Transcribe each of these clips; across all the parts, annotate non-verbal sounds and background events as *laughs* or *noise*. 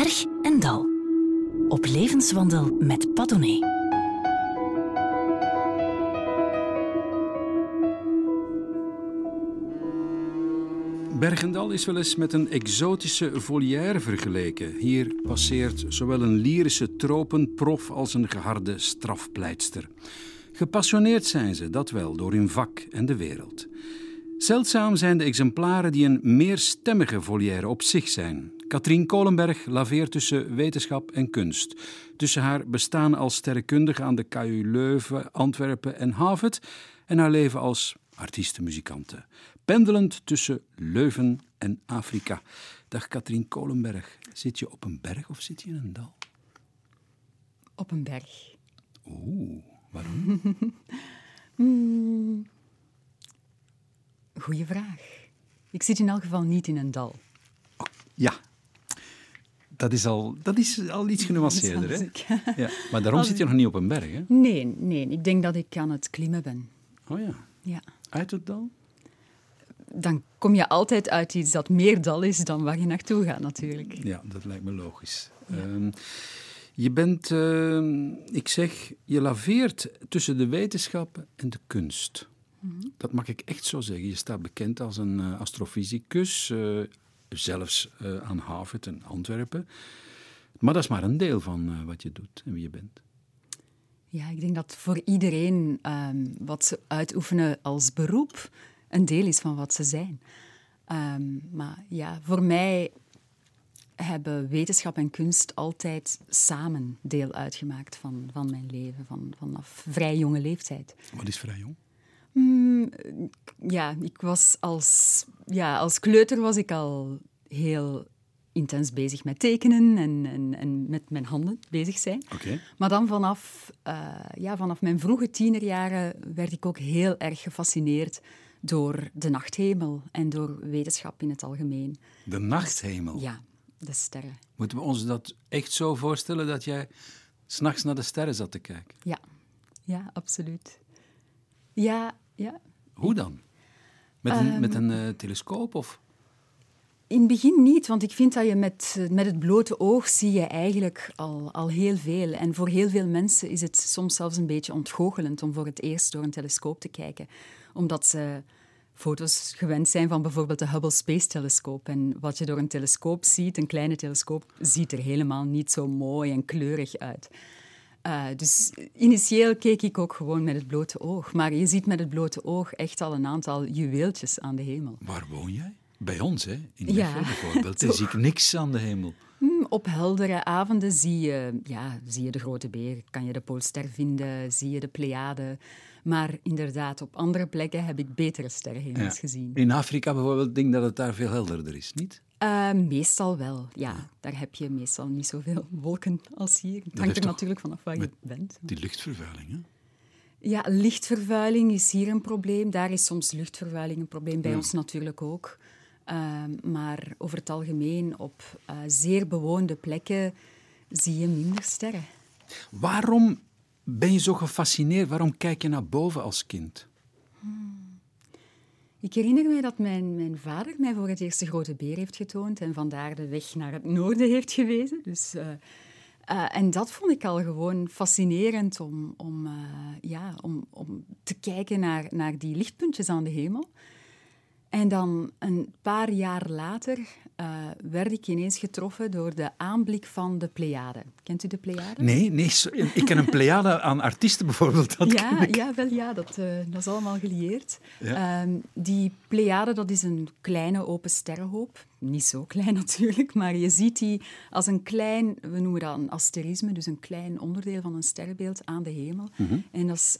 Berg en Dal. Op levenswandel met Padone. Bergendal is wel eens met een exotische volière vergeleken. Hier passeert zowel een lyrische tropenprof als een geharde strafpleitster. Gepassioneerd zijn ze, dat wel, door hun vak en de wereld. Zeldzaam zijn de exemplaren die een meerstemmige volière op zich zijn. Katrien Kolenberg laveert tussen wetenschap en kunst. Tussen haar bestaan als sterrenkundige aan de KU Leuven, Antwerpen en Harvard en haar leven als artiestenmuzikante. Pendelend tussen Leuven en Afrika. Dag Katrien Kolenberg. Zit je op een berg of zit je in een dal? Op een berg. Oeh, waarom? *laughs* Hmm. Goeie vraag. Ik zit in elk geval niet in een dal. Oh, ja, dat is al, dat is al iets genuanceerder. Hè? *laughs* Ja, maar daarom zit je nog niet op een berg, hè? Nee, nee, ik denk dat ik aan het klimmen ben. Oh ja. Ja. Uit het dal? Dan kom je altijd uit iets dat meer dal is dan waar je naartoe gaat, natuurlijk. Ja, dat lijkt me logisch. Ehm, je bent, ehm, ik zeg, je laveert tussen de wetenschap en de kunst. Mhm. Dat mag ik echt zo zeggen. Je staat bekend als een uh, astrofysicus, uh, zelfs uh, aan Harvard en Antwerpen. Maar dat is maar een deel van wat je doet en wie je bent. Ja, ik denk dat voor iedereen um, wat ze uitoefenen als beroep een deel is van wat ze zijn. Um, maar ja, voor mij hebben wetenschap en kunst altijd samen deel uitgemaakt van, van mijn leven, van, vanaf vrij jonge leeftijd. Wat is vrij jong? Mm, ja, ik was als, ja, als kleuter was ik al heel intens bezig met tekenen en, en, en met mijn handen bezig zijn. Okay. Maar dan vanaf, uh, ja, vanaf mijn vroege tienerjaren werd ik ook heel erg gefascineerd door de nachthemel en door wetenschap in het algemeen. De nachthemel? Ja, de sterren. Moeten we ons dat echt zo voorstellen dat jij s'nachts naar de sterren zat te kijken? Ja, ja absoluut. Ja, ja. Hoe dan? Met een, um, met een uh, telescoop of... In het begin niet, want ik vind dat je met, met het blote oog zie je eigenlijk al, al heel veel. En voor heel veel mensen is het soms zelfs een beetje ontgoochelend om voor het eerst door een telescoop te kijken. Omdat ze foto's gewend zijn van bijvoorbeeld de Hubble Space Telescoop. En wat je door een telescoop ziet, een kleine telescoop, ziet er helemaal niet zo mooi en kleurig uit. Uh, dus initieel keek ik ook gewoon met het blote oog. Maar je ziet met het blote oog echt al een aantal juweeltjes aan de hemel. Waar woon jij? Bij ons, hè? in ja, bijvoorbeeld, *laughs* zie ik niks aan de hemel. Hmm, op heldere avonden zie je, ja, zie je de grote beer, kan je de Poolster vinden, zie je de Pleiade. Maar inderdaad, op andere plekken heb ik betere sterrenhemels ja. gezien. In Afrika bijvoorbeeld, denk dat het daar veel helderder is, niet? Uh, meestal wel, ja. Daar heb je meestal niet zoveel *laughs* wolken als hier. Het hangt er natuurlijk vanaf waar je bent. Die luchtvervuiling, hè? Ja, lichtvervuiling is hier een probleem. Daar is soms luchtvervuiling een probleem, bij ja. ons natuurlijk ook. Uh, maar over het algemeen op uh, zeer bewoonde plekken zie je minder sterren. Waarom ben je zo gefascineerd? Waarom kijk je naar boven als kind? Hmm. Ik herinner me dat mijn, mijn vader mij voor het eerst de grote beer heeft getoond en vandaar de weg naar het noorden heeft gewezen. Dus, uh, uh, en dat vond ik al gewoon fascinerend om, om, uh, ja, om, om te kijken naar, naar die lichtpuntjes aan de hemel. En dan een paar jaar later uh, werd ik ineens getroffen door de aanblik van de Pleiade. Kent u de Pleiade? Nee, nee ik ken een Pleiade aan artiesten bijvoorbeeld. Dat ja, ja, wel, ja dat, uh, dat is allemaal gelieerd. Ja. Um, die Pleiade dat is een kleine open sterrenhoop. Niet zo klein *laughs* natuurlijk, maar je ziet die als een klein, we noemen dat een asterisme, dus een klein onderdeel van een sterrenbeeld aan de hemel. Mm -hmm. En dat is...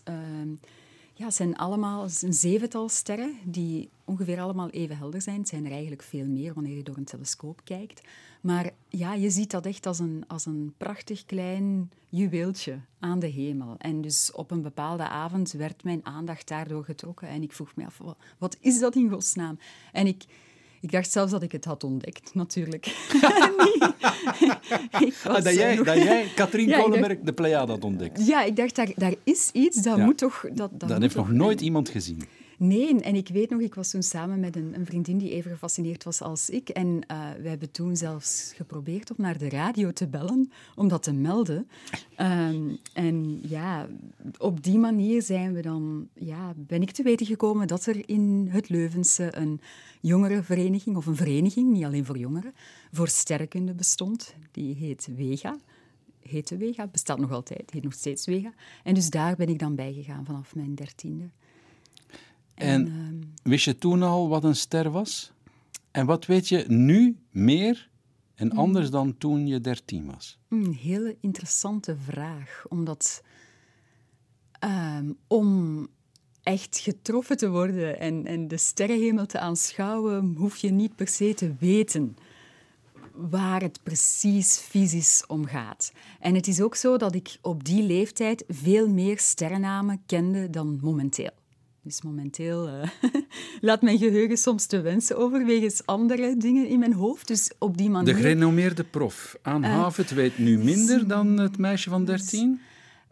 Ja, het zijn allemaal een zevental sterren die ongeveer allemaal even helder zijn. Het zijn er eigenlijk veel meer wanneer je door een telescoop kijkt. Maar ja, je ziet dat echt als een, als een prachtig klein juweeltje aan de hemel. En dus op een bepaalde avond werd mijn aandacht daardoor getrokken. En ik vroeg me af, wat is dat in godsnaam? En ik ik dacht zelfs dat ik het had ontdekt, natuurlijk. *laughs* *laughs* ah, dat, jij, nog... dat jij, Katrien *laughs* ja, Kolenberg, dacht... de Pleiade had ontdekt. Ja, ik dacht, daar, daar is iets, dat ja. moet toch... Dat, dat, dat heeft nog nooit iemand gezien. Nee, en ik weet nog, ik was toen samen met een, een vriendin die even gefascineerd was als ik. En uh, we hebben toen zelfs geprobeerd om naar de radio te bellen, om dat te melden. Um, en ja, op die manier zijn we dan, ja, ben ik te weten gekomen dat er in het Leuvense een jongerenvereniging, of een vereniging, niet alleen voor jongeren, voor sterrenkunde bestond. Die heet Vega heette Wega, bestaat nog altijd, heet nog steeds Wega. En dus daar ben ik dan bijgegaan vanaf mijn dertiende. En, en ehm, wist je toen al wat een ster was? En wat weet je nu meer en mm. anders dan toen je dertien was? Een hele interessante vraag, omdat um, om echt getroffen te worden en, en de sterrenhemel te aanschouwen, hoef je niet per se te weten waar het precies fysisch om gaat. En het is ook zo dat ik op die leeftijd veel meer sterrennamen kende dan momenteel. Dus momenteel uh, *laughs* laat mijn geheugen soms te wensen over wegens andere dingen in mijn hoofd. Dus op die manier... De gerenommeerde prof Aan uh, Havert weet nu minder dan het meisje van 13?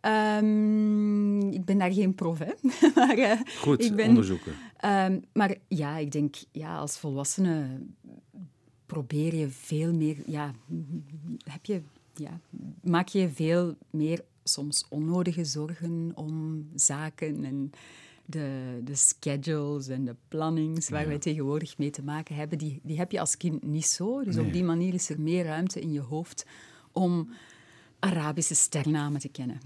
Um, ik ben daar geen prof, hè. *laughs* maar, uh, Goed, ik ben, onderzoeken. Um, maar ja, ik denk, ja, als volwassene probeer je veel meer, ja, heb je, ja, maak je veel meer soms onnodige zorgen om zaken en de, de schedules en de plannings waar wij tegenwoordig mee te maken hebben, die, die heb je als kind niet zo. Dus op die manier is er meer ruimte in je hoofd om Arabische sternamen te kennen.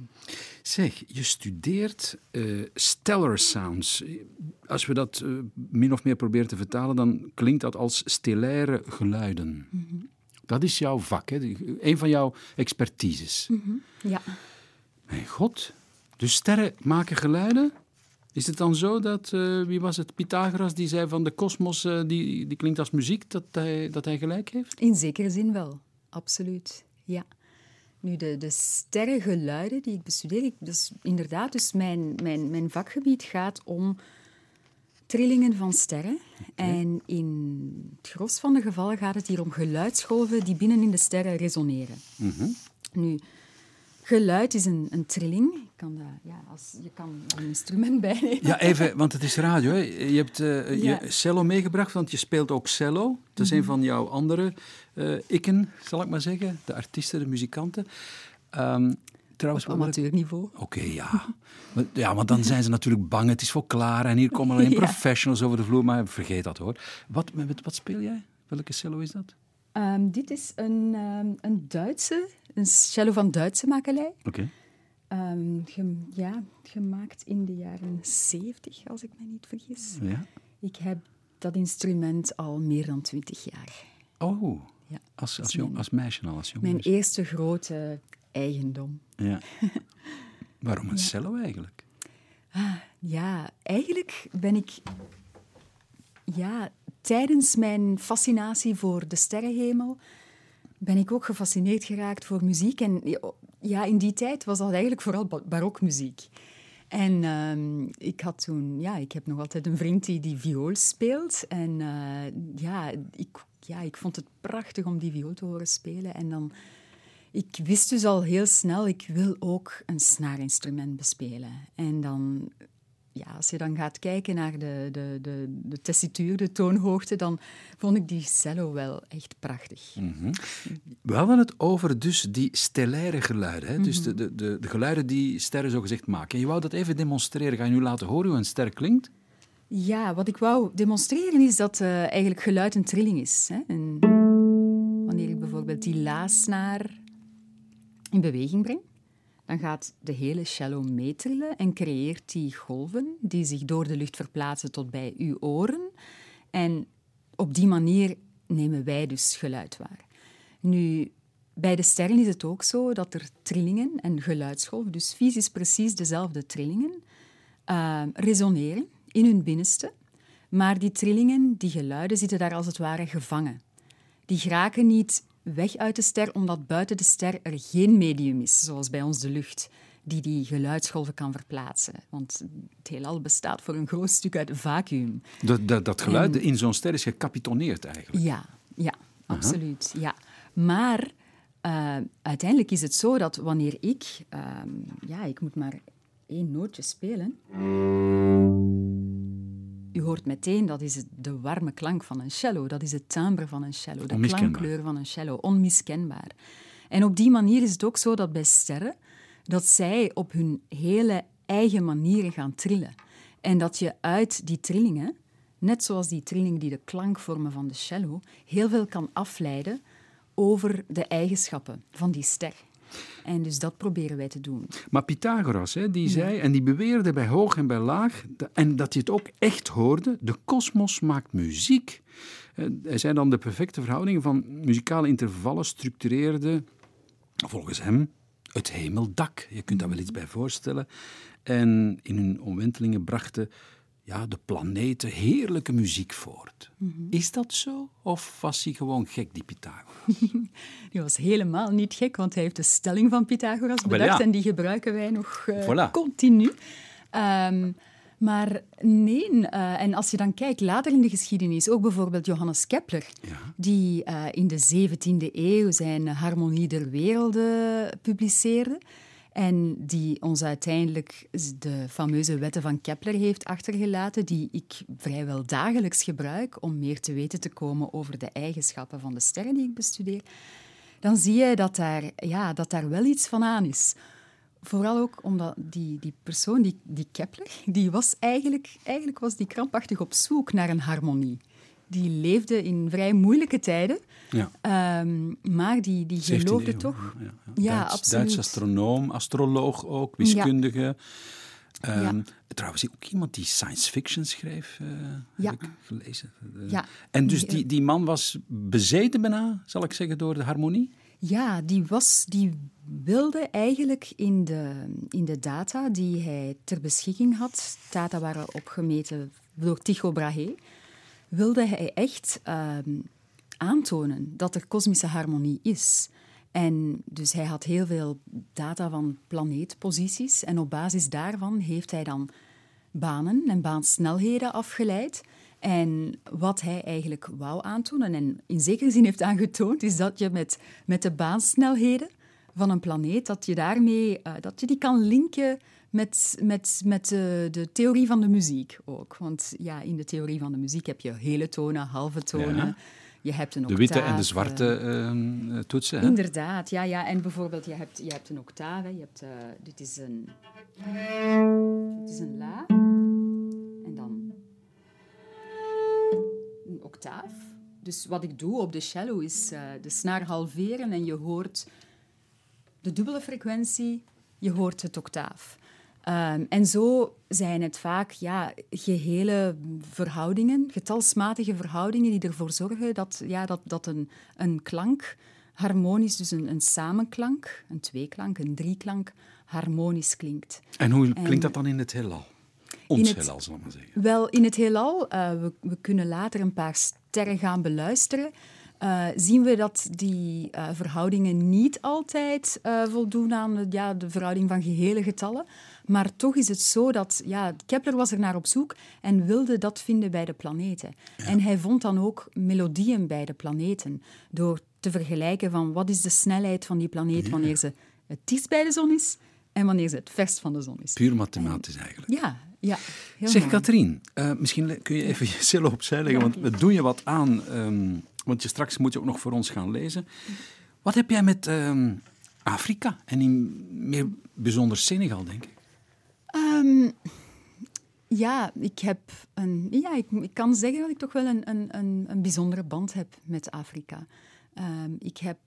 Zeg, je studeert uh, stellar sounds. Als we dat uh, min of meer proberen te vertalen, dan klinkt dat als stellaire geluiden. Mm -hmm. Dat is jouw vak, hè? een van jouw expertises. Mm -hmm. Ja. Mijn god, dus sterren maken geluiden? Is het dan zo dat, uh, wie was het, Pythagoras, die zei van de kosmos, die, die klinkt als muziek, dat hij, dat hij gelijk heeft? In zekere zin wel, absoluut, ja. Nu, de, de sterrengeluiden die ik bestudeer, ik, dus inderdaad, dus mijn, mijn, mijn vakgebied gaat om trillingen van sterren. En in het gros van de gevallen gaat het hier om geluidsgolven die binnen in de sterren resoneren. Mm Nu, geluid is een, een trilling. Je kan, dat, ja, als, je kan er een instrument bij nemen. Ja, even, want het is radio. Hè. Je hebt uh, ja. je cello meegebracht, want je speelt ook cello. Dat is een mhm. van jouw andere uh, ikken, zal ik maar zeggen. De artiesten, de muzikanten. Um, trouwens, Op amateurniveau. Oké, okay, ja. ja, want dan zijn ze natuurlijk bang. Het is voor klaar en hier komen alleen *laughs* ja. professionals over de vloer. Maar vergeet dat hoor. Wat, met, wat speel jij? Welke cello is dat? Um, dit is een, um, een Duitse, een cello van Duitse makelij. Okay. Um, ge, ja, gemaakt in de jaren 70, als ik me niet vergis. Ja. Ik heb dat instrument al meer dan twintig jaar. Oh, ja, als, als, jong, als meisje al, als jong Mijn eerste grote eigendom. Ja. *laughs* Waarom een ja. cello eigenlijk? Ah, ja, eigenlijk ben ik... Ja, tijdens mijn fascinatie voor de sterrenhemel ben ik ook gefascineerd geraakt voor muziek. En ja, in die tijd was dat eigenlijk vooral barokmuziek. En uh, ik had toen, ja, ik heb nog altijd een vriend die die viool speelt. En uh, ja, ik, ja, ik vond het prachtig om die viool te horen spelen. En dan, ik wist dus al heel snel, ik wil ook een snaarinstrument bespelen. En dan ja, als je dan gaat kijken naar de, de, de, de tessituur, de toonhoogte, dan vond ik die cello wel echt prachtig. Mm -hmm. We hadden het over dus die stellaire geluiden. Hè? Mm -hmm. Dus de, de, de, de, geluiden die sterren zogezegd maken. En je wou dat even demonstreren. Ga je nu laten horen hoe een ster klinkt? Ja, wat ik wou demonstreren is dat uh, eigenlijk geluid een trilling is. Hè? En wanneer ik bijvoorbeeld die laasnaar in beweging breng, dan gaat de hele cello meetrillen en creëert die golven die zich door de lucht verplaatsen tot bij uw oren. En op die manier nemen wij dus geluid waar. Nu, bij de sterren is het ook zo dat er trillingen en geluidsgolven, dus fysisch precies dezelfde trillingen, uh, resoneren in hun binnenste. Maar die trillingen, die geluiden, zitten daar als het ware gevangen. Die geraken niet weg uit de ster, omdat buiten de ster er geen medium is, zoals bij ons de lucht, die die geluidsgolven kan verplaatsen. Want het heelal bestaat voor een groot stuk uit vacuüm. Dat, dat, dat geluid in zo'n ster is gecapitoneerd eigenlijk? Ja, ja absoluut. Ja. Maar uh, uiteindelijk is het zo dat wanneer ik... Uh, ja, ik moet maar één nootje spelen... u hoort meteen, dat is de warme klank van een cello. Dat is het timbre van een cello, de klankkleur van een cello. Onmiskenbaar. En op die manier is het ook zo dat bij sterren, dat zij op hun hele eigen manieren gaan trillen. En dat je uit die trillingen, net zoals die trillingen die de klank vormen van de cello, heel veel kan afleiden over de eigenschappen van die ster. En dus dat proberen wij te doen. Maar Pythagoras, hè, die zei, en die beweerde bij hoog en bij laag, en dat je het ook echt hoorde, de kosmos maakt muziek. Eh, Hij zei dan de perfecte verhouding van muzikale intervallen structureerde, volgens hem, het hemeldak. Je kunt daar wel iets bij voorstellen. En in hun omwentelingen brachten ja, de planeten heerlijke muziek voort. Is dat zo? Of was hij gewoon gek, die Pythagoras? *laughs* Die was helemaal niet gek, want hij heeft de stelling van Pythagoras Wel, bedacht ja. en die gebruiken wij nog eh, Voilà. continu. Ehm, maar nee, eh, en als je dan kijkt later in de geschiedenis, ook bijvoorbeeld Johannes Kepler, Ja. die eh, in de 17e eeuw zijn Harmonie der Werelden publiceerde en die ons uiteindelijk de fameuze wetten van Kepler heeft achtergelaten, die ik vrijwel dagelijks gebruik om meer te weten te komen over de eigenschappen van de sterren die ik bestudeer, dan zie je dat daar, ja, dat daar wel iets van aan is. Vooral ook omdat die, die persoon, die, die Kepler, die was eigenlijk, eigenlijk was die krampachtig op zoek naar een harmonie. Die leefde in vrij moeilijke tijden, Ja. ehm, maar die, die 17e geloofde eeuw, toch... Ja, ja. Ja, Duits, absoluut. Duits astronoom, astroloog ook, wiskundige. Ehm, Ja. Trouwens, ook iemand die science fiction schreef, eh, Ja. heb ik gelezen. Eh, Ja. En dus die, die man was bezeten bijna, zal ik zeggen, door de harmonie? Ja, die, was, die wilde eigenlijk in de, in de data die hij ter beschikking had, data waren opgemeten door Tycho Brahe, wilde hij echt ehm, aantonen dat er kosmische harmonie is. En dus hij had heel veel data van planeetposities en op basis daarvan heeft hij dan banen en baansnelheden afgeleid. En wat hij eigenlijk wou aantonen, en in zekere zin heeft aangetoond, is dat je met, met de baansnelheden van een planeet, dat je daarmee eh, dat je die kan linken met, met, met de, de theorie van de muziek ook. Want ja, in de theorie van de muziek heb je hele tonen, halve tonen. Ja. Je hebt een De witte en de zwarte eh, ehm, eh, toetsen. Hè? Inderdaad, ja, ja. En bijvoorbeeld, je hebt, je hebt een octaaf. hè. Je hebt, eh, dit is een... Dit is een la. En dan... Een octaaf. Dus wat ik doe op de cello is eh, de snaar halveren en je hoort de dubbele frequentie, je hoort het octaaf. Ehm, en zo zijn het vaak ja, gehele verhoudingen, getalsmatige verhoudingen, die ervoor zorgen dat, ja, dat, dat een, een klank harmonisch, dus een, een samenklank, een tweeklank, een drieklank, harmonisch klinkt. En hoe En- klinkt dat dan in het heelal? Ons het- heelal, zal ik maar zeggen. Wel, in het heelal, eh, we, we kunnen later een paar sterren gaan beluisteren, eh, zien we dat die eh, verhoudingen niet altijd eh, voldoen aan de, ja, de verhouding van gehele getallen. Maar toch is het zo dat ja, Kepler was er naar op zoek en wilde dat vinden bij de planeten. En hij vond dan ook melodieën bij de planeten door te vergelijken van wat is de snelheid van die planeet wanneer ze het dichtst bij de zon is en wanneer ze het verst van de zon is. Puur mathematisch eigenlijk. Ja, ja. Heel Zeg. Katrien, misschien kun je even *laughs* je cello opzij leggen, want we doen je wat aan. ehm, want je straks moet je ook nog voor ons gaan lezen. Wat heb jij met ehm, Afrika en in meer bijzonder Senegal, denk ik? Ehm, ja, ik heb een, ja, ik, ik kan zeggen dat ik toch wel een, een, een, bijzondere band heb met Afrika. Ehm, ik heb,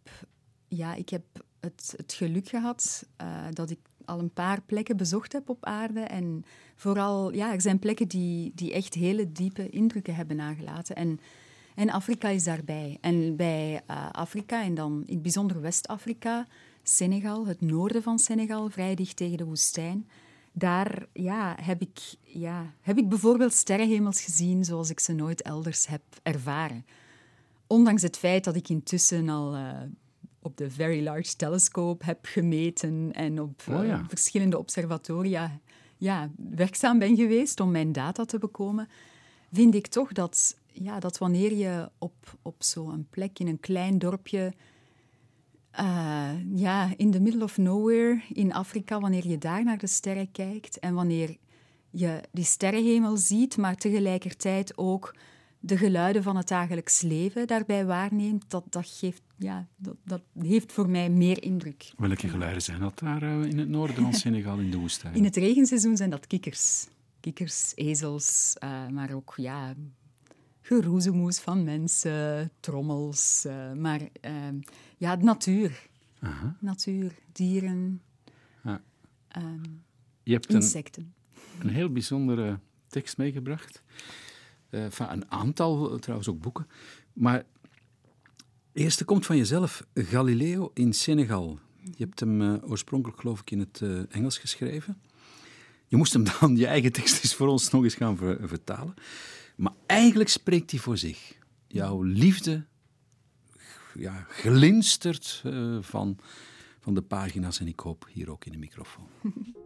ja, ik heb het, het geluk gehad eh, dat ik al een paar plekken bezocht heb op aarde. En vooral, ja, er zijn plekken die, die echt hele diepe indrukken hebben nagelaten. En, en Afrika is daarbij. En bij eh, Afrika, en dan in het bijzonder West-Afrika, Senegal, het noorden van Senegal, vrij dicht tegen de woestijn. Daar ja, heb, ik, ja, heb ik bijvoorbeeld sterrenhemels gezien zoals ik ze nooit elders heb ervaren. Ondanks het feit dat ik intussen al eh, op de Very Large Telescope heb gemeten en op Oh ja. eh, verschillende observatoria ja, werkzaam ben geweest om mijn data te bekomen, vind ik toch dat, ja, dat wanneer je op, op zo'n plek in een klein dorpje eh, ja, in the middle of nowhere in Afrika, wanneer je daar naar de sterren kijkt en wanneer je die sterrenhemel ziet, maar tegelijkertijd ook de geluiden van het dagelijks leven daarbij waarneemt, dat, dat, geeft, ja, dat, dat heeft voor mij meer indruk. Welke geluiden zijn dat daar eh, in het noorden van *laughs* Senegal, in de woestijn? In het regenseizoen zijn dat kikkers. Kikkers, ezels, uh, maar ook ja, geroezemoes van mensen, trommels. Uh, maar ja, natuur. Aha. Natuur, dieren, ja. um, Je hebt insecten. Een, een heel bijzondere tekst meegebracht. Uh, van een aantal, eh, trouwens ook boeken. Maar eerste komt van jezelf, Galileo in Senegal. Je hebt hem uh, oorspronkelijk, geloof ik, in het uh, Engels geschreven. Je moest hem dan, je eigen tekst eens voor ons nog eens gaan ver, vertalen. Maar eigenlijk spreekt hij voor zich. Jouw liefde ja, glinstert uh, van, van de pagina's en ik hoop hier ook in de microfoon. *laughs*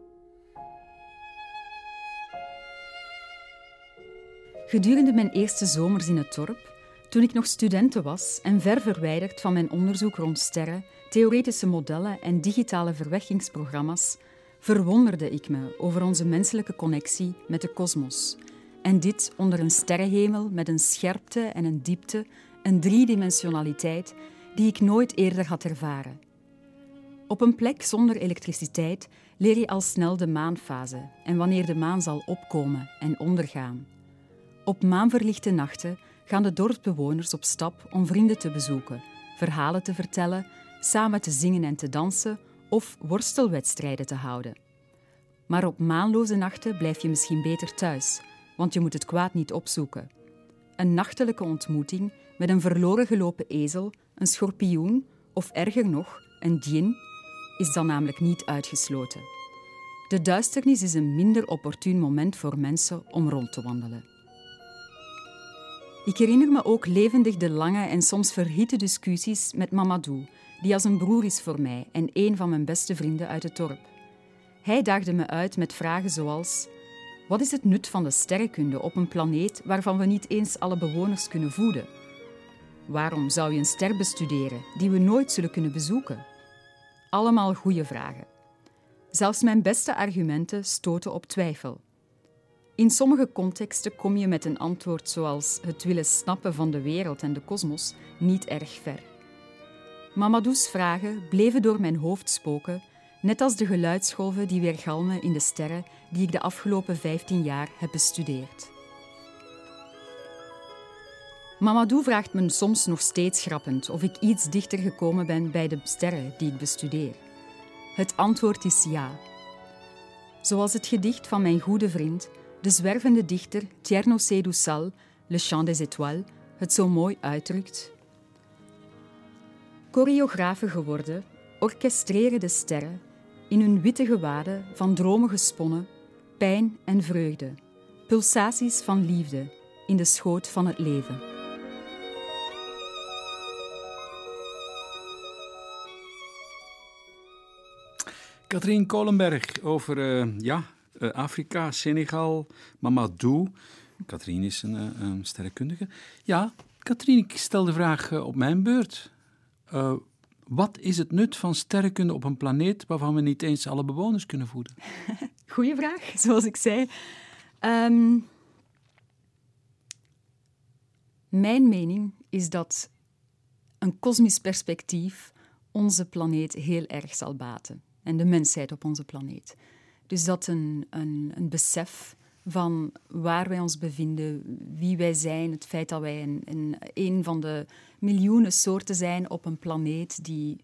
Gedurende mijn eerste zomers in het dorp, toen ik nog studenten was en ver verwijderd van mijn onderzoek rond sterren, theoretische modellen en digitale verwekkingsprogramma's, verwonderde ik me over onze menselijke connectie met de kosmos. En dit onder een sterrenhemel met een scherpte en een diepte, een driedimensionaliteit die ik nooit eerder had ervaren. Op een plek zonder elektriciteit leer je al snel de maanfase en wanneer de maan zal opkomen en ondergaan. Op maanverlichte nachten gaan de dorpsbewoners op stap om vrienden te bezoeken, verhalen te vertellen, samen te zingen en te dansen of worstelwedstrijden te houden. Maar op maanloze nachten blijf je misschien beter thuis, want je moet het kwaad niet opzoeken. Een nachtelijke ontmoeting met een verloren gelopen ezel, een schorpioen of erger nog, een djinn, is dan namelijk niet uitgesloten. De duisternis is een minder opportun moment voor mensen om rond te wandelen. Ik herinner me ook levendig de lange en soms verhitte discussies met Mamadou, die als een broer is voor mij en een van mijn beste vrienden uit het dorp. Hij daagde me uit met vragen zoals: Wat is het nut van de sterrenkunde op een planeet waarvan we niet eens alle bewoners kunnen voeden? Waarom zou je een ster bestuderen die we nooit zullen kunnen bezoeken? Allemaal goede vragen. Zelfs mijn beste argumenten stoten op twijfel. In sommige contexten kom je met een antwoord zoals het willen snappen van de wereld en de kosmos niet erg ver. Mamadou's vragen bleven door mijn hoofd spoken, net als de geluidsgolven die weergalmen in de sterren die ik de afgelopen 15 jaar heb bestudeerd. Mamadou vraagt me soms nog steeds grappend of ik iets dichter gekomen ben bij de sterren die ik bestudeer. Het antwoord is ja. Zoals het gedicht van mijn goede vriend de zwervende dichter Tierno Seydou Sall, Le Chant des Étoiles, het zo mooi uitdrukt. Choreografen geworden, orchestreren de sterren in hun witte gewaden van dromen gesponnen, pijn en vreugde, pulsaties van liefde in de schoot van het leven. Katrien Kolenberg over uh, ja, uh, Afrika, Senegal, Mamadou. Katrien is een, uh, een sterrenkundige. Ja, Katrien, ik stel de vraag op mijn beurt. Wat is het nut van sterrenkunde op een planeet waarvan we niet eens alle bewoners kunnen voeden? *laughs* Goeie vraag, zoals ik zei. Um, mijn mening is dat een kosmisch perspectief onze planeet heel erg zal baten. En de mensheid op onze planeet. Dus dat een, een, een besef van waar wij ons bevinden, wie wij zijn, het feit dat wij een, een, van de miljoenen soorten zijn op een planeet die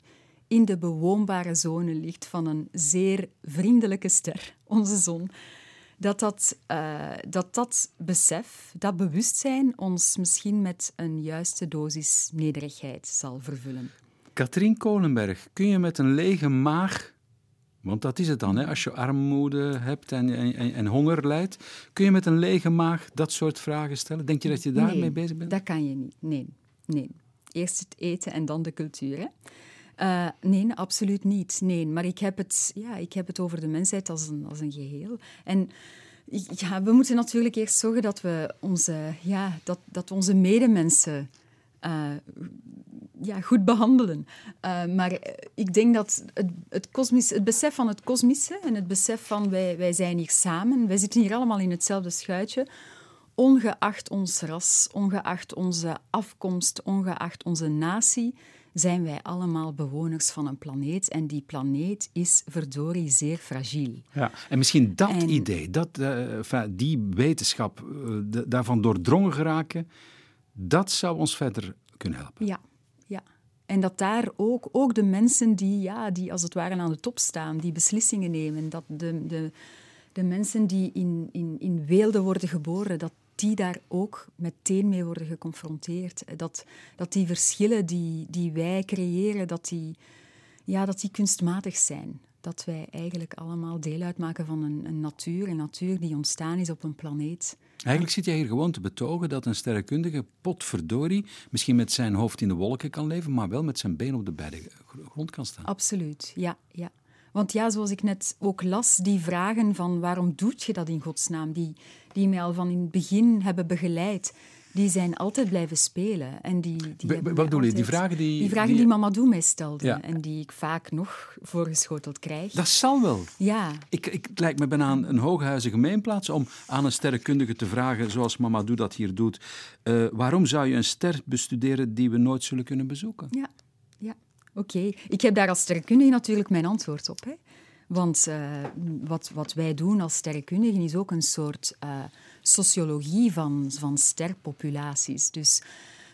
in de bewoonbare zone ligt van een zeer vriendelijke ster, *laughs* onze zon. Dat dat, uh, dat dat besef, dat bewustzijn ons misschien met een juiste dosis nederigheid zal vervullen. Katrien Kolenberg, kun je met een lege maag want dat is het dan. Hè? Als je armoede hebt en, en, en, honger lijdt, kun je met een lege maag dat soort vragen stellen? Denk je dat je daarmee nee, bezig bent? dat kan je niet. Nee, nee. Eerst het eten en dan de cultuur. Hè? Uh, nee, absoluut niet. Nee, maar ik heb het, ja, ik heb het over de mensheid als een, als een geheel. En ja, we moeten natuurlijk eerst zorgen dat we onze, ja, dat, dat onze medemensen uh, ja, goed behandelen. Uh, maar ik denk dat het, het, kosmis, het besef van het kosmische en het besef van wij, wij zijn hier samen, wij zitten hier allemaal in hetzelfde schuitje, ongeacht ons ras, ongeacht onze afkomst, ongeacht onze natie, zijn wij allemaal bewoners van een planeet. En die planeet is verdorie zeer fragiel. Ja, en misschien dat idee, dat, uh, die wetenschap, uh, daarvan doordrongen geraken, dat zou ons verder kunnen helpen. Ja. En dat daar ook, ook de mensen die, ja, die als het ware aan de top staan, die beslissingen nemen, dat de, de, de mensen die in, in, in weelde worden geboren, dat die daar ook meteen mee worden geconfronteerd. Dat, dat die verschillen die, die wij creëren, dat die, ja, dat die kunstmatig zijn. Dat wij eigenlijk allemaal deel uitmaken van een, een natuur, een natuur die ontstaan is op een planeet. Eigenlijk zit jij hier gewoon te betogen dat een sterrenkundige potverdorie misschien met zijn hoofd in de wolken kan leven, maar wel met zijn been op de beide grond kan staan. Absoluut, ja. ja. Want ja, zoals ik net ook las, die vragen van waarom doet je dat in godsnaam, die, die mij al van in het begin hebben begeleid, die zijn altijd blijven spelen. En die, die wat bedoel je? Die vragen die... Die vragen die, die Mamadou mij stelde en die ik vaak nog voorgeschoteld krijg. Dat zal wel. Ja. Ik, ik, het lijkt me bijna een, een hooghuizen gemeenplaats om aan een sterrenkundige te vragen, zoals Mamadou dat hier doet, uh, waarom zou je een ster bestuderen die we nooit zullen kunnen bezoeken? Ja, ja. Oké, ik heb daar als sterrenkundige natuurlijk mijn antwoord op. Hè. Want uh, wat, wat wij doen als sterrenkundigen is ook een soort uh, sociologie van, van sterpopulaties. Dus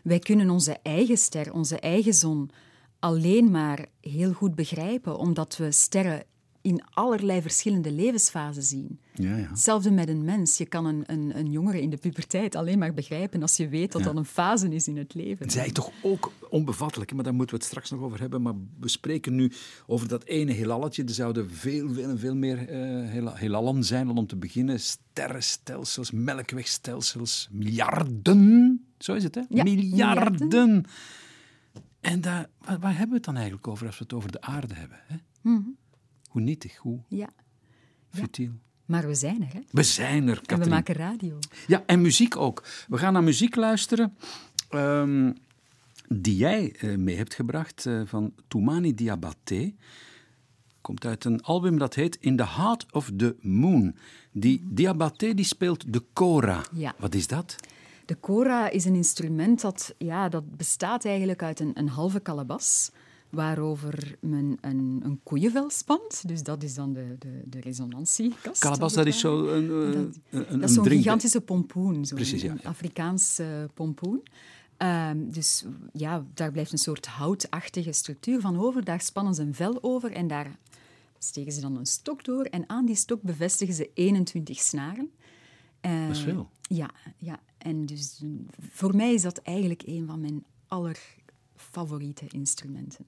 wij kunnen onze eigen ster, onze eigen zon, alleen maar heel goed begrijpen, omdat we sterren in allerlei verschillende levensfasen zien. Ja, ja. Hetzelfde met een mens. Je kan een, een, een jongere in de puberteit alleen maar begrijpen als je weet dat dat een fase is in het leven. Het is toch ook onbevattelijk, maar daar moeten we het straks nog over hebben. Maar we spreken nu over dat ene heelalletje. Er zouden veel, veel, veel meer uh, heelallen zijn. om te beginnen sterrenstelsels, melkwegstelsels, miljarden. Zo is het, hè? Ja, miljarden. miljarden. En daar, waar, waar, hebben we het dan eigenlijk over als we het over de aarde hebben? Hè? Mm -hmm. Hoe nietig, hoe ja. futiel. Maar we zijn er, hè? We zijn er, Katrien. En we maken radio. Ja, en muziek ook. We gaan naar muziek luisteren um, die jij uh, mee hebt gebracht uh, van Toumani Diabaté. Komt uit een album dat heet In the Heart of the Moon. Die Diabaté die speelt de kora. Ja. Wat is dat? De kora is een instrument dat, ja, dat bestaat eigenlijk uit een, een halve kalabas waarover men een, een koeienvel spant. Dus dat is dan de, de, de resonantiekast. Kalabas, dat is zo een, een, dat, een, dat is zo'n gigantische pompoen, zo'n Precies, ja, ja. Afrikaanse pompoen. Um, dus ja, daar blijft een soort houtachtige structuur van over. Daar spannen ze een vel over en daar steken ze dan een stok door. En aan die stok bevestigen ze 21 snaren. Uh, dat is veel. Ja, ja, en dus voor mij is dat eigenlijk een van mijn aller favoriete instrumenten.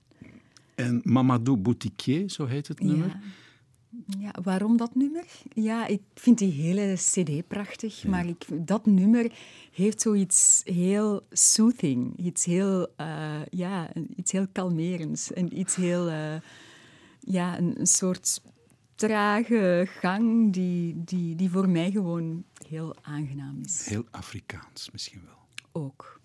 En Mamadou Boutiquier, zo heet het nummer. Ja. ja. waarom dat nummer? Ja, ik vind die hele cd prachtig, ja. maar ik, dat nummer heeft zoiets heel soothing, iets heel, uh, ja, iets heel kalmerends en iets heel, uh, ja, een, een, soort trage gang die, die, die voor mij gewoon heel aangenaam is. Heel Afrikaans misschien wel. Ook.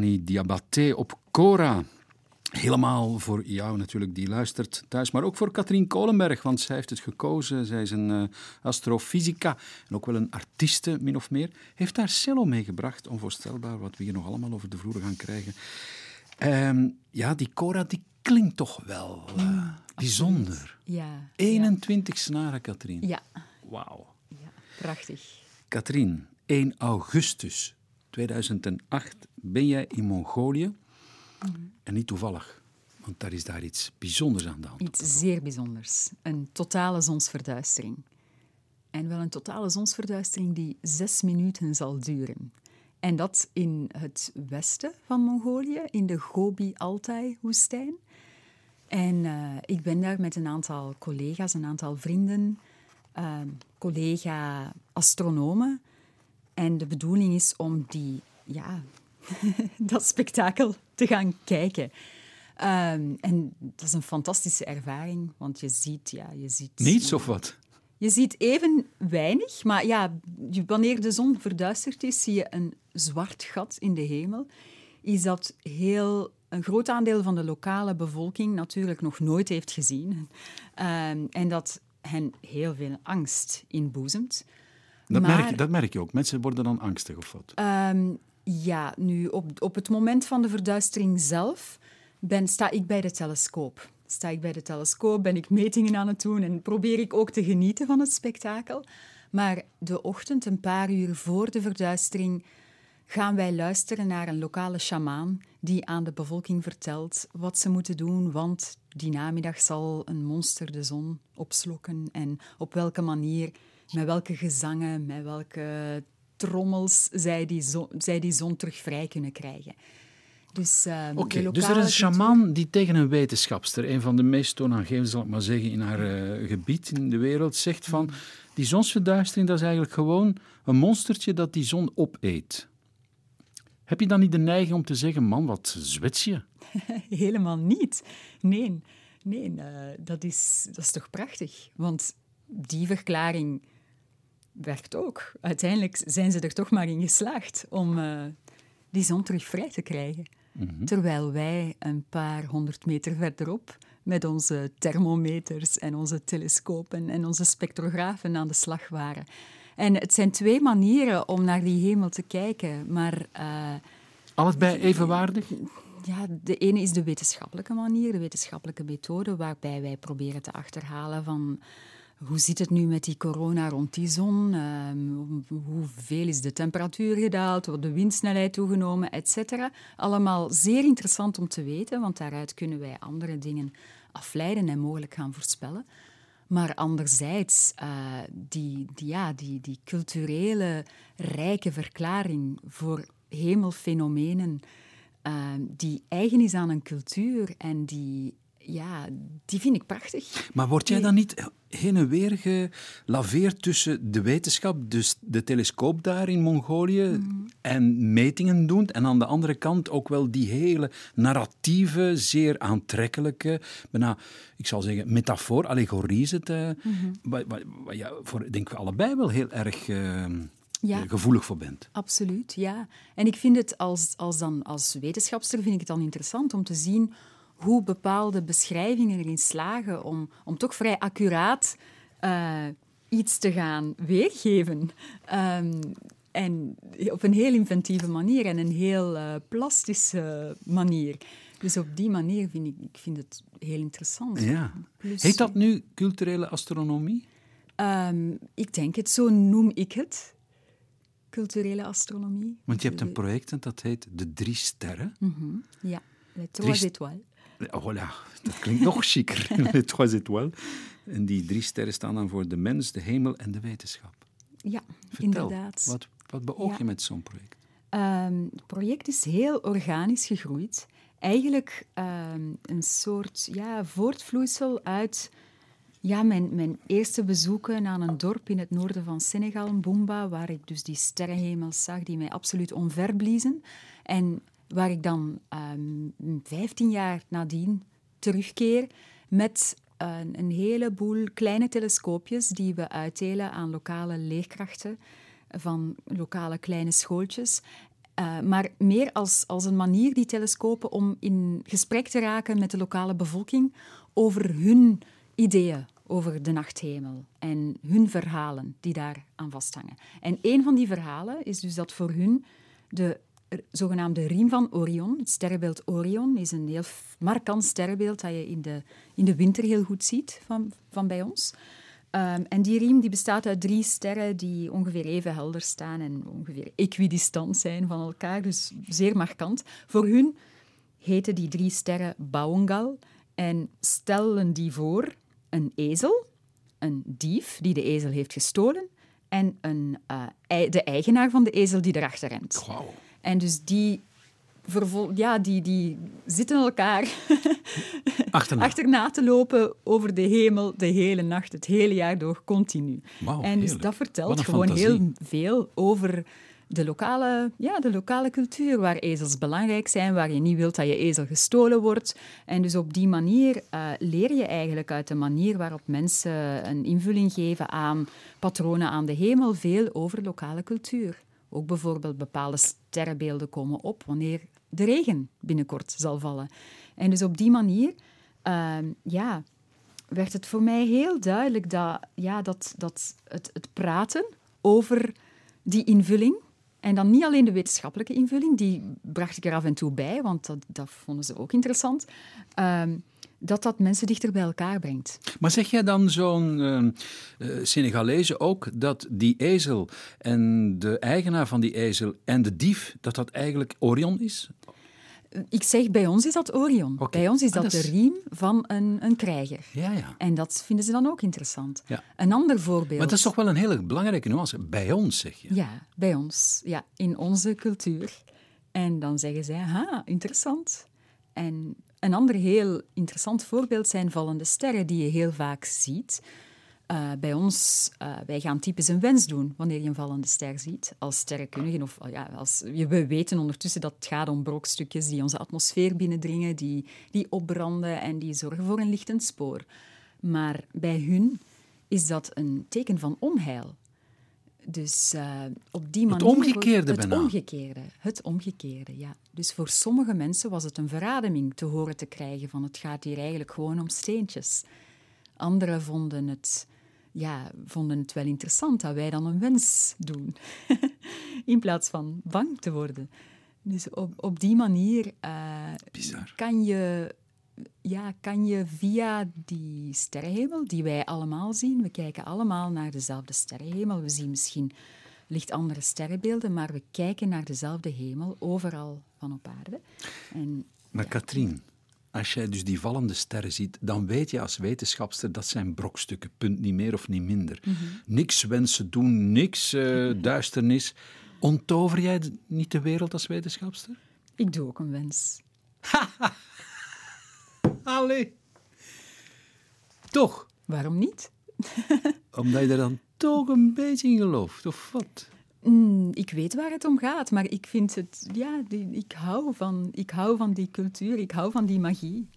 Diabaté op Cora. Helemaal voor jou natuurlijk, die luistert thuis. Maar ook voor Katrien Kolenberg, want zij heeft het gekozen. Zij is een uh, astrofysica en ook wel een artieste, min of meer. Heeft daar cello meegebracht. Onvoorstelbaar wat we hier nog allemaal over de vloer gaan krijgen. Um, ja, die Cora die klinkt toch wel uh, bijzonder. Ja. 21 ja. snaren, Katrien. Ja. Wauw. Ja, prachtig. Katrien, 1 augustus 2008 ben jij in Mongolië. En niet toevallig, want daar is daar iets bijzonders aan de hand. Iets zeer bijzonders. Een totale zonsverduistering. En wel een totale zonsverduistering die zes minuten zal duren. En dat in het westen van Mongolië, in de Gobi-Altai-woestijn. En uh, ik ben daar met een aantal collega's, een aantal vrienden, uh, collega-astronomen. En de bedoeling is om die, ja, *laughs* dat spektakel te gaan kijken. Um, en dat is een fantastische ervaring, want je ziet... Ja, je ziet Niets of wat? Je ziet even weinig, maar ja, wanneer de zon verduisterd is, zie je een zwart gat in de hemel. Is dat heel een groot aandeel van de lokale bevolking natuurlijk nog nooit heeft gezien. Um, en dat hen heel veel angst inboezemt. Dat, merk, je, dat merk je ook. Mensen worden dan angstig of wat? Um, ja, nu op, op het moment van de verduistering zelf ben, sta ik bij de telescoop. Sta ik bij de telescoop, ben ik metingen aan het doen en probeer ik ook te genieten van het spektakel. Maar de ochtend, een paar uur voor de verduistering, gaan wij luisteren naar een lokale sjamaan die aan de bevolking vertelt wat ze moeten doen, want die namiddag zal een monster de zon opslokken en op welke manier, met welke gezangen, met welke trommels zij die, zon, zij die zon terug vrij kunnen krijgen. Dus, uh, Oké, dus er is een shaman die tegen een wetenschapster, een van de meest toonaangevende, zal ik maar zeggen, in haar uh, gebied in de wereld, zegt van die zonsverduistering, dat is eigenlijk gewoon een monstertje dat die zon opeet. Heb je dan niet de neiging om te zeggen, man, wat zwets je? *laughs* Helemaal niet. Nee, nee uh, dat, is, dat is toch prachtig. Want die verklaring werkt ook. Uiteindelijk zijn ze er toch maar in geslaagd om uh, die zon terug vrij te krijgen. Mhm. Terwijl wij een paar honderd meter verderop met onze thermometers en onze telescopen en onze spectrografen aan de slag waren. En het zijn twee manieren om naar die hemel te kijken, maar... Uh, Allebei evenwaardig? Ja, de ene is de wetenschappelijke manier, de wetenschappelijke methode, waarbij wij proberen te achterhalen van hoe zit het nu met die corona rond die zon? Uh, hoeveel is de temperatuur gedaald? Wordt de windsnelheid toegenomen? Etcetera. Allemaal zeer interessant om te weten, want daaruit kunnen wij andere dingen afleiden en mogelijk gaan voorspellen. Maar anderzijds, die, die, ja, die, die culturele rijke verklaring voor hemelfenomenen, uh, die eigen is aan een cultuur en die ja, die vind ik prachtig. Maar word jij dan niet heen en weer gelaveerd tussen de wetenschap, dus de telescoop daar in Mongolië, mhm. en metingen doen, en aan de andere kant ook wel die hele narratieve, zeer aantrekkelijke, bijna, ik zal zeggen, metafoor, allegorie het, waar, waar, je voor, denk ik, allebei wel heel erg... Uh, ja. gevoelig voor bent. Absoluut, ja. En ik vind het als, als, dan, als wetenschapster vind ik het dan interessant om te zien hoe bepaalde beschrijvingen erin slagen om, om toch vrij accuraat uh, iets te gaan weergeven. Um, en op een heel inventieve manier en een heel uh, plastische manier. Dus op die manier vind ik, ik vind het heel interessant. Ja. Plus, Heet dat nu culturele astronomie? Um, ik denk het, zo noem ik het. Culturele astronomie. Want je hebt een project en dat heet De Drie Sterren. Mm -hmm. Ja, Les Trois Étoiles. Oh, voilà, dat klinkt nog chiquer. *laughs* Les trois étoiles. En die drie sterren staan dan voor de mens, de hemel en de wetenschap. Ja, inderdaad. Wat, wat beoog je met zo'n project? Um, het project is heel organisch gegroeid. Eigenlijk um, een soort ja, voortvloeisel uit ja, mijn, mijn eerste bezoeken aan een dorp in het noorden van Senegal, Boomba, waar ik dus die sterrenhemels zag die mij absoluut onverbliezen. En waar ik dan um, ehm, 15 jaar nadien terugkeer met een, een heleboel kleine telescoopjes die we uitdelen aan lokale leerkrachten van lokale kleine schooltjes. Uh, maar meer als, als een manier, die telescopen, om in gesprek te raken met de lokale bevolking over hun ideeën over de nachthemel en hun verhalen die daar aan vasthangen. En een van die verhalen is dus dat voor hun de zogenaamde riem van Orion, het sterrenbeeld Orion, is een heel markant sterrenbeeld dat je in de, in de winter heel goed ziet van, van bij ons. Um, en die riem die bestaat uit drie sterren die ongeveer even helder staan en ongeveer equidistant zijn van elkaar, dus zeer markant. Voor hun heten die drie sterren Bauengal en stellen die voor een ezel, een dief die de ezel heeft gestolen en een, uh, de eigenaar van de ezel die erachter rent. En dus die, ja, die, die zitten elkaar *laughs* achterna. achterna te lopen over de hemel de hele nacht, het hele jaar door, continu. Wow, en dus dat vertelt gewoon heel veel over de lokale, ja, de lokale cultuur, waar ezels belangrijk zijn, waar je niet wilt dat je ezel gestolen wordt. En dus op die manier uh, leer je eigenlijk uit de manier waarop mensen een invulling geven aan patronen aan de hemel veel over lokale cultuur. Ook bijvoorbeeld bepaalde sterrenbeelden komen op wanneer de regen binnenkort zal vallen. En dus op die manier uh, ja, werd het voor mij heel duidelijk dat, ja, dat, dat het, het praten over die invulling en dan niet alleen de wetenschappelijke invulling, die bracht ik er af en toe bij, want dat, dat vonden ze ook interessant. Ehm, dat dat mensen dichter bij elkaar brengt. Maar zeg jij dan zo'n uh, Senegalezen ook dat die ezel en de eigenaar van die ezel en de dief, dat dat eigenlijk Orion is? Ik zeg, bij ons is dat Orion. Bij ons is ah, dat, de riem van een, een krijger. Ja, ja. En dat vinden ze dan ook interessant. Ja. Een ander voorbeeld... Maar dat is toch wel een hele belangrijke nuance. Bij ons, zeg je? Ja, bij ons. Ja, in onze cultuur. En dan zeggen zij, ha, interessant. En een ander heel interessant voorbeeld zijn vallende sterren, die je heel vaak ziet. Uh, bij ons, uh, wij gaan typisch een wens doen wanneer je een vallende ster ziet, als sterrenkundigen. Of, ja, als, we weten ondertussen dat het gaat om brokstukjes die onze atmosfeer binnendringen, die, die opbranden en die zorgen voor een lichtend spoor. Maar bij hun is dat een teken van onheil. Dus uh, op die manier... Het omgekeerde Het omgekeerde, het omgekeerde, ja. Dus voor sommige mensen was het een verademing te horen te krijgen van het gaat hier eigenlijk gewoon om steentjes. Anderen vonden het, ja, vonden het wel interessant dat wij dan een wens doen, *laughs* in plaats van bang te worden. Dus op, op die manier uh, kan je ja, kan je via die sterrenhemel, die wij allemaal zien, we kijken allemaal naar dezelfde sterrenhemel, we zien misschien licht andere sterrenbeelden, maar we kijken naar dezelfde hemel overal van op aarde. En, maar ja. Katrien, als jij dus die vallende sterren ziet, dan weet je als wetenschapster dat zijn brokstukken, punt niet meer of niet minder. Mm -hmm. Niks wensen doen, niks uh, *laughs* duisternis. Onttover jij niet de wereld als wetenschapster? Ik doe ook een wens. *laughs* Allee. Toch? Waarom niet? *laughs* Omdat je er dan toch een beetje in gelooft, of wat? Mm, ik weet waar het om gaat, maar ik vind het... Ja, die, ik, hou van, ik hou van die cultuur, ik hou van die magie.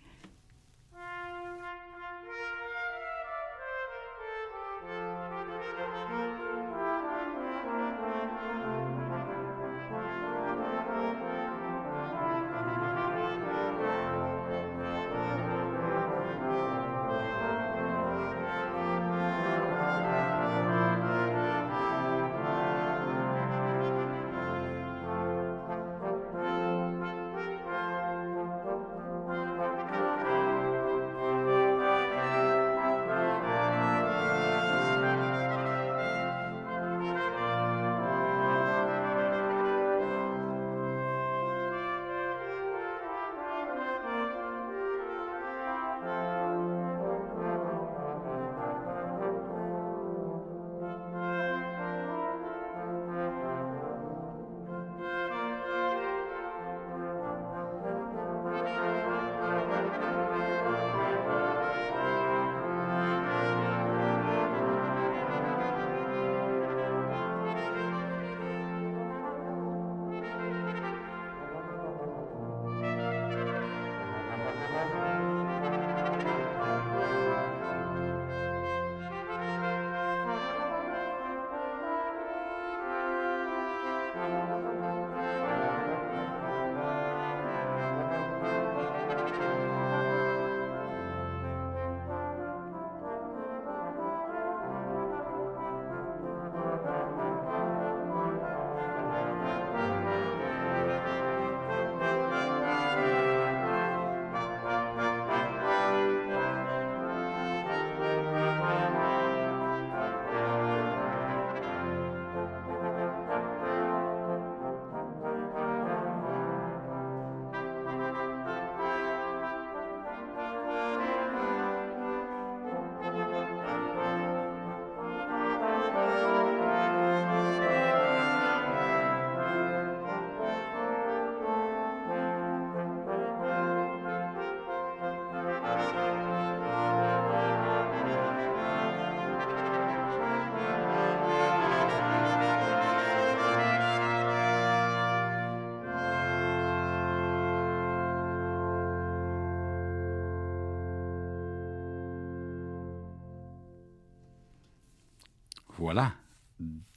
Voilà.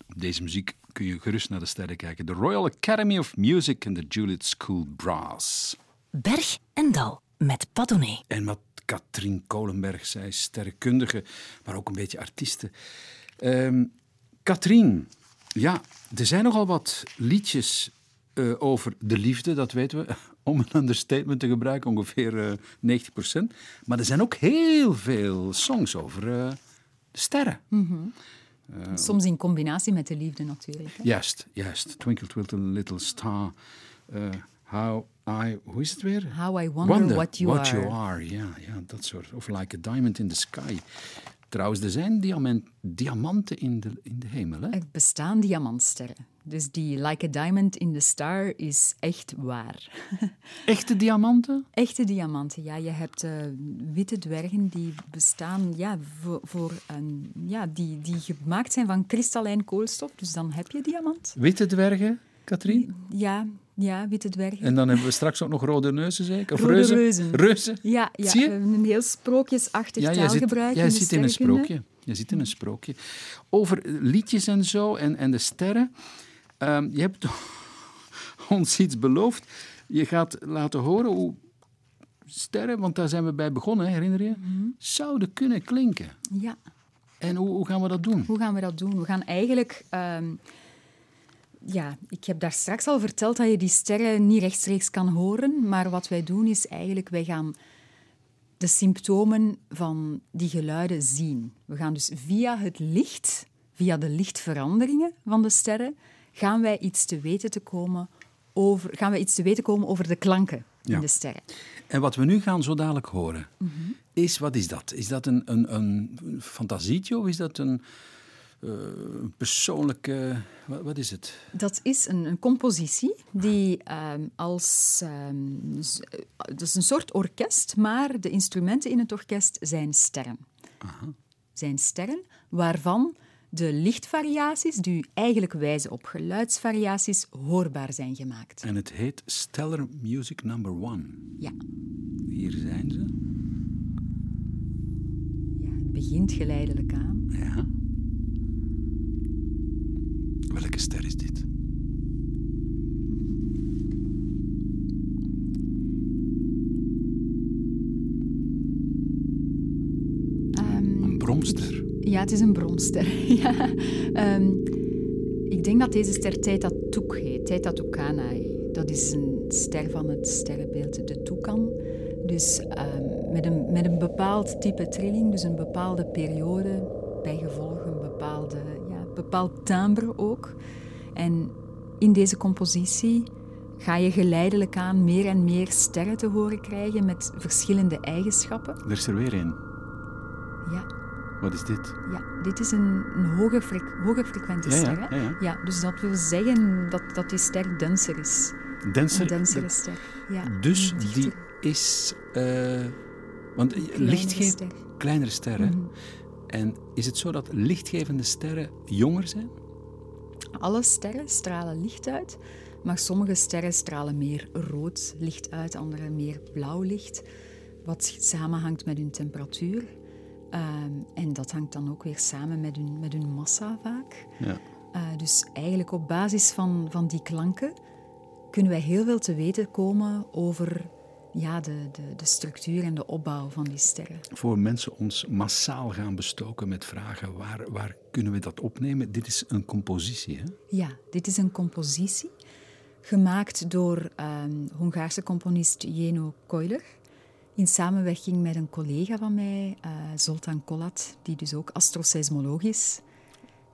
Op deze muziek kun je gerust naar de sterren kijken. De Royal Academy of Music en de Juliet School Brass. Berg en Dal met Padone. En wat Katrien Kolenberg zei, sterrenkundige, maar ook een beetje artieste. Um, Katrien, ja, er zijn nogal wat liedjes uh, over de liefde, dat weten we. *laughs* Om een understatement te gebruiken, ongeveer uh, 90%. Maar er zijn ook heel veel songs over uh, de sterren. Mm -hmm. Soms in combinatie met de liefde natuurlijk. Hè? Juist, juist. Twinkle, twinkle, little star. how I, hoe is het weer? How I wonder, wonder what you what are. you are, ja, ja, dat soort. Of like a diamond in the sky. Trouwens, er zijn diamant, diamanten in de, in de hemel. Hè? Er bestaan diamantsterren. Dus die Like a Diamond in the Star is echt waar. *laughs* Echte diamanten? Echte diamanten, ja. Je hebt uh, witte dwergen die bestaan ja, voor, voor een, ja, die, die gemaakt zijn van kristallijn koolstof. Dus dan heb je diamant. Witte dwergen, Katrien? Ja, ja, witte dwergen. En dan hebben we straks ook nog rode neuzen, zeker? Of rode reuzen? reuzen. Reuzen? Ja, ja. Zie je? we hebben een heel sprookjesachtig Ja, jij zit, taalgebruik jij de zit in een sprookje. Je zit in een sprookje. Over liedjes en zo en, en de sterren. Ehm, je hebt *laughs* ons iets beloofd. Je gaat laten horen hoe sterren, want daar zijn we bij begonnen, herinner je? Zouden kunnen klinken. Ja. En hoe, hoe gaan we dat doen? Hoe gaan we dat doen? We gaan eigenlijk... ehm, ja, ik heb daar straks al verteld dat je die sterren niet rechtstreeks kan horen. Maar wat wij doen is eigenlijk, wij gaan de symptomen van die geluiden zien. We gaan dus via het licht, via de lichtveranderingen van de sterren, gaan wij iets te weten, te komen over, gaan wij iets te weten komen over de klanken Ja. in de sterren. En wat we nu gaan zo dadelijk horen, is, wat is dat? Is dat een, een, een fantasietje of is dat een eh, persoonlijke... Wat, wat is het? Dat is een, een compositie die ehm, als... eh, dat is een soort orkest, maar de instrumenten in het orkest zijn sterren. Zijn sterren waarvan de lichtvariaties, die eigenlijk wijzen op geluidsvariaties, hoorbaar zijn gemaakt. En het heet Stellar Music Number One. Ja, Hier zijn ze. ja het begint geleidelijk aan. Ja. Welke ster is dit? Ehm, Een bromster. Ja, het is een bromster. *laughs* ja. Ehm, ik denk dat deze ster Theta Toek heet, Tucanae. Dat is een ster van het sterrenbeeld de Toucan. Dus ehm, met, een, met een bepaald type trilling, dus een bepaalde periode, bijgevolg een bepaalde, bepaald timbre ook. En in deze compositie ga je geleidelijk aan meer en meer sterren te horen krijgen met verschillende eigenschappen. Er is er weer een. Ja, Wat is dit? ja, dit is een, een hoger, frek- hoger frequente Ja, ja, ster. hè? ja, ja. dus dat wil zeggen dat, dat die ster denser is. Denser. Een densere ster. Ja, Dus die is... eh, want kleinere ster. Mhm. Kleinere sterren. En is het zo dat lichtgevende sterren jonger zijn? Alle sterren stralen licht uit, maar sommige sterren stralen meer rood licht uit, andere meer blauw licht, wat samenhangt met hun temperatuur. Ehm, en dat hangt dan ook weer samen met hun, met hun massa vaak. Ja. Eh, dus eigenlijk op basis van, van die klanken kunnen wij heel veel te weten komen over ja, de, de, de structuur en de opbouw van die sterren. Voor mensen ons massaal gaan bestoken met vragen, waar, waar kunnen we dat opnemen? Dit is een compositie, hè? Ja, dit is een compositie gemaakt door ehm Hongaarse componist Jeno Koiler in samenwerking met een collega van mij, eh, Zoltan Kolat, die dus ook astroseismoloog is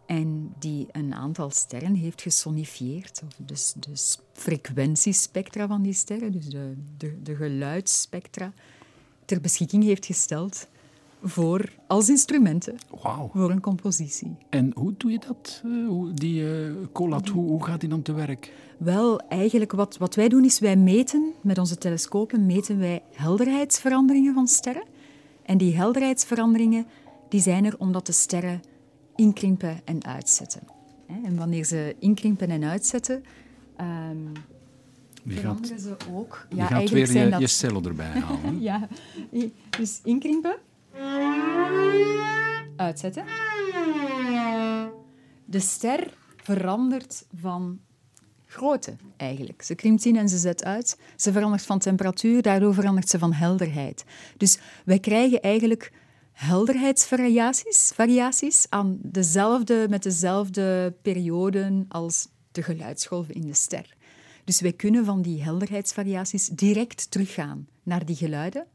en die een aantal sterren heeft gesonifieerd, of dus de frequentiespectra van die sterren, dus de, de, de geluidsspectra, ter beschikking heeft gesteld voor, als instrumenten voor een compositie. En hoe doe je dat? eh, hoe, die collat, hoe, hoe gaat die dan te werk? Wel, eigenlijk wat, wat wij doen is wij meten, met onze telescopen meten wij helderheidsveranderingen van sterren. En die helderheidsveranderingen die zijn er omdat de sterren inkrimpen en uitzetten. En wanneer ze inkrimpen en uitzetten, ehm, Je gaat, veranderen ze ook. je Ja, gaat eigenlijk weer je, dat... je cellen erbij halen. *laughs* Ja, dus inkrimpen. Uitzetten. de ster verandert van grootte eigenlijk. Ze krimpt in en ze zet uit. Ze verandert van temperatuur, daardoor verandert ze van helderheid. Dus wij krijgen eigenlijk helderheidsvariaties variaties aan dezelfde, met dezelfde perioden als de geluidsgolven in de ster. Dus wij kunnen van die helderheidsvariaties direct teruggaan naar die geluiden.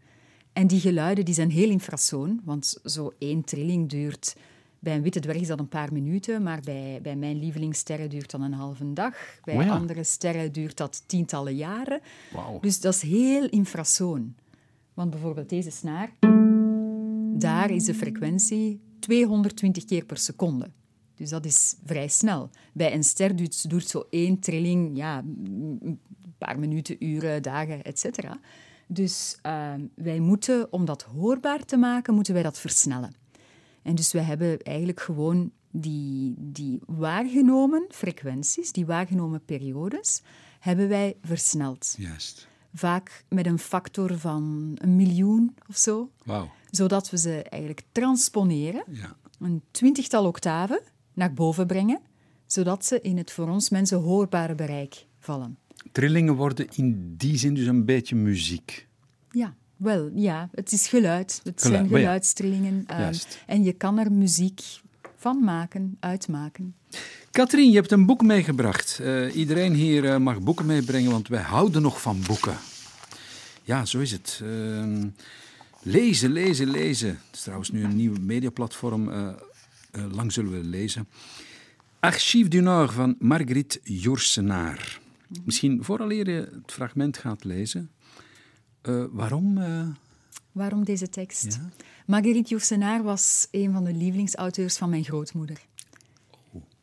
En die geluiden die zijn heel infrasoon, want zo één trilling duurt bij een witte dwerg is dat een paar minuten, maar bij, bij mijn lievelingssterren duurt dat een halve dag. Bij Oh ja. andere sterren duurt dat tientallen jaren. Dus dat is heel infrasoon. Want bijvoorbeeld deze snaar, daar is de frequentie 220 keer per seconde. Dus dat is vrij snel. Bij een ster duurt, duurt zo één trilling ja, een paar minuten, uren, dagen, etc. Dus eh, wij moeten, om dat hoorbaar te maken, moeten wij dat versnellen. En dus wij hebben eigenlijk gewoon die, die waargenomen frequenties, die waargenomen periodes, hebben wij versneld. Juist. Vaak met een factor van een miljoen of zo, Wauw. Zodat we ze eigenlijk transponeren, Ja. een twintigtal octaven naar boven brengen, zodat ze in het voor ons mensen hoorbare bereik vallen. Trillingen worden in die zin dus een beetje muziek. Ja, wel, ja, het is geluid. Het Geluid, zijn ja. geluidstrillingen. ehm, en je kan er muziek van maken, uitmaken. Katrien, je hebt een boek meegebracht. Eh, iedereen hier eh, mag boeken meebrengen, want wij houden nog van boeken. Ja, zo is het. Ehm, lezen, lezen, lezen. Het is trouwens nu een nieuw mediaplatform. eh, eh, lang zullen we lezen. Archief du Nord van Marguerite Joursenaar. Misschien vooraleer je het fragment gaat lezen. eh, waarom? Waarom deze tekst? Ja. Marguerite Yourcenar was een van de lievelingsauteurs van mijn grootmoeder.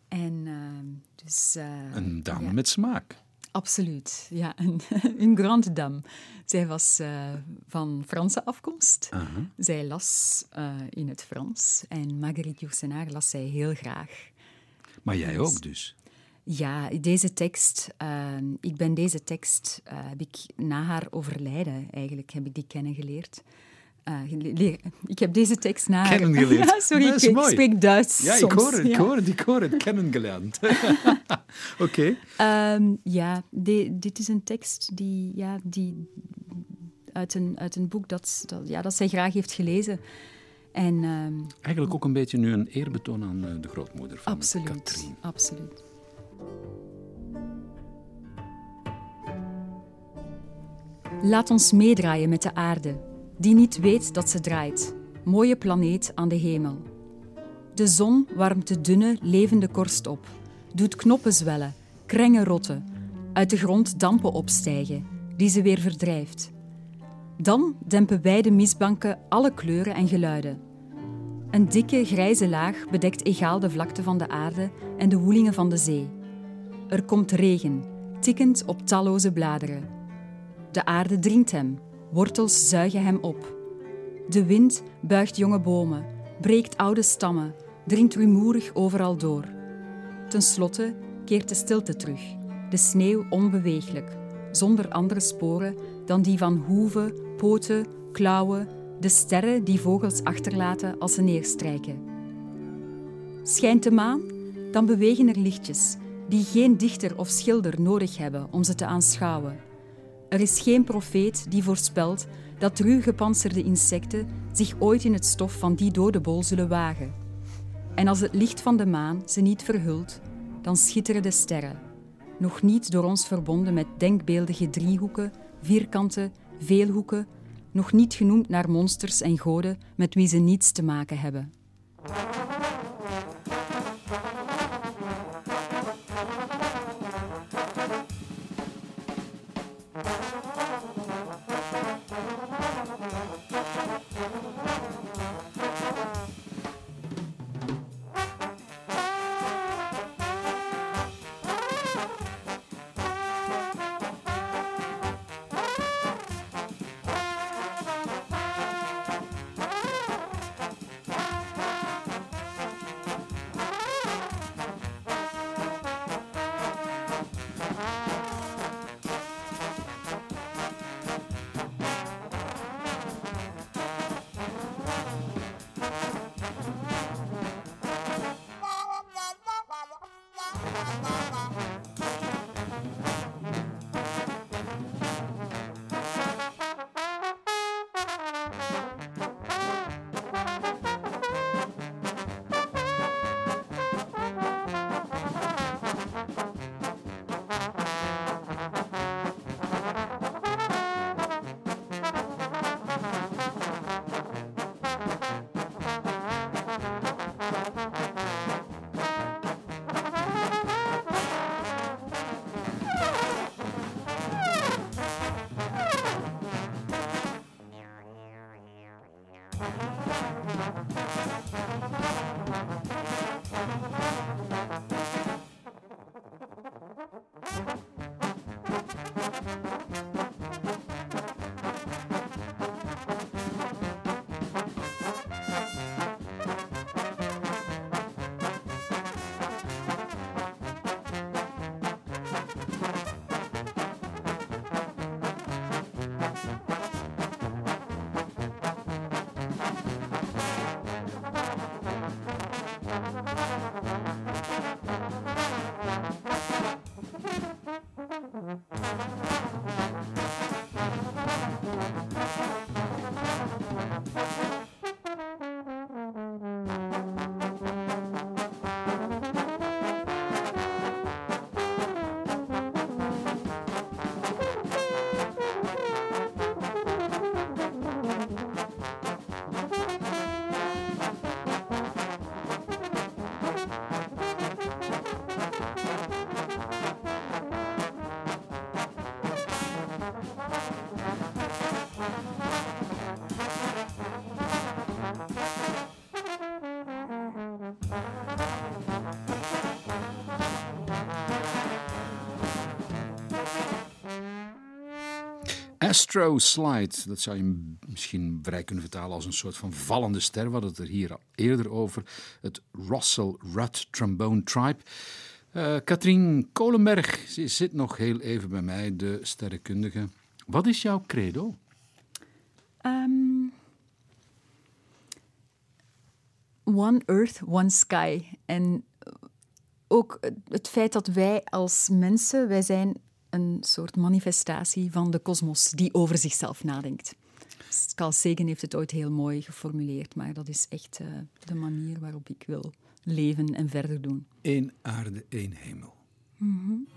En ehm, dus... een dame ja. met smaak. Absoluut, ja. Een, *laughs* een grande dame. Zij was eh, van Franse afkomst. Aha. Zij las eh, in het Frans en Marguerite Yourcenar las zij heel graag. Maar jij ook dus. Ja, deze tekst, eh, ik ben deze tekst, heb ik na haar overlijden eigenlijk, heb ik die kennen geleerd. Eh, ik heb deze tekst na Kennen geleerd. *laughs* Ja, sorry, ik, ik spreek Duits Ja, ik hoor het, ik hoor het, ik hoor het. Kennengelernd. *laughs* Oké. Ehm, ja, di- dit is een tekst die, ja, die uit, een, uit een boek dat, dat, ja, dat zij graag heeft gelezen. En ehm, Eigenlijk ook een beetje nu een eerbetoon aan eh, de grootmoeder van absoluut, Katrien. absoluut. Laat ons meedraaien met de aarde, die niet weet dat ze draait. Mooie planeet aan de hemel. De zon warmt de dunne, levende korst op, doet knoppen zwellen, krengen rotten, uit de grond dampen opstijgen, die ze weer verdrijft. Dan dempen wijde mistbanken alle kleuren en geluiden. Een dikke, grijze laag bedekt egaal de vlakte van de aarde en de woelingen van de zee. Er komt regen, tikkend op talloze bladeren. De aarde dringt hem, wortels zuigen hem op. De wind buigt jonge bomen, breekt oude stammen, dringt rumoerig overal door. Ten slotte keert de stilte terug, de sneeuw onbeweeglijk, zonder andere sporen dan die van hoeven, poten, klauwen, de sterren die vogels achterlaten als ze neerstrijken. Schijnt de maan, dan bewegen er lichtjes die geen dichter of schilder nodig hebben om ze te aanschouwen. Er is geen profeet die voorspelt dat ruw gepantserde insecten zich ooit in het stof van die dode bol zullen wagen. En als het licht van de maan ze niet verhult, dan schitteren de sterren, nog niet door ons verbonden met denkbeeldige driehoeken, vierkanten, veelhoeken, nog niet genoemd naar monsters en goden met wie ze niets te maken hebben. Astro Slide, dat zou je misschien vrij kunnen vertalen als een soort van vallende ster. We hadden het er hier eerder over. Het Russell Rudd Trombone Tribe. Uh, Katrien Kolenberg, ze zit nog heel even bij mij, de sterrenkundige. Wat is jouw credo? Um, one Earth, One Sky. En ook het feit dat wij als mensen, wij zijn een soort manifestatie van de kosmos die over zichzelf nadenkt. Carl Sagan heeft het ooit heel mooi geformuleerd, maar dat is echt uh, de manier waarop ik wil leven en verder doen. Eén aarde, één hemel. Mm -hmm.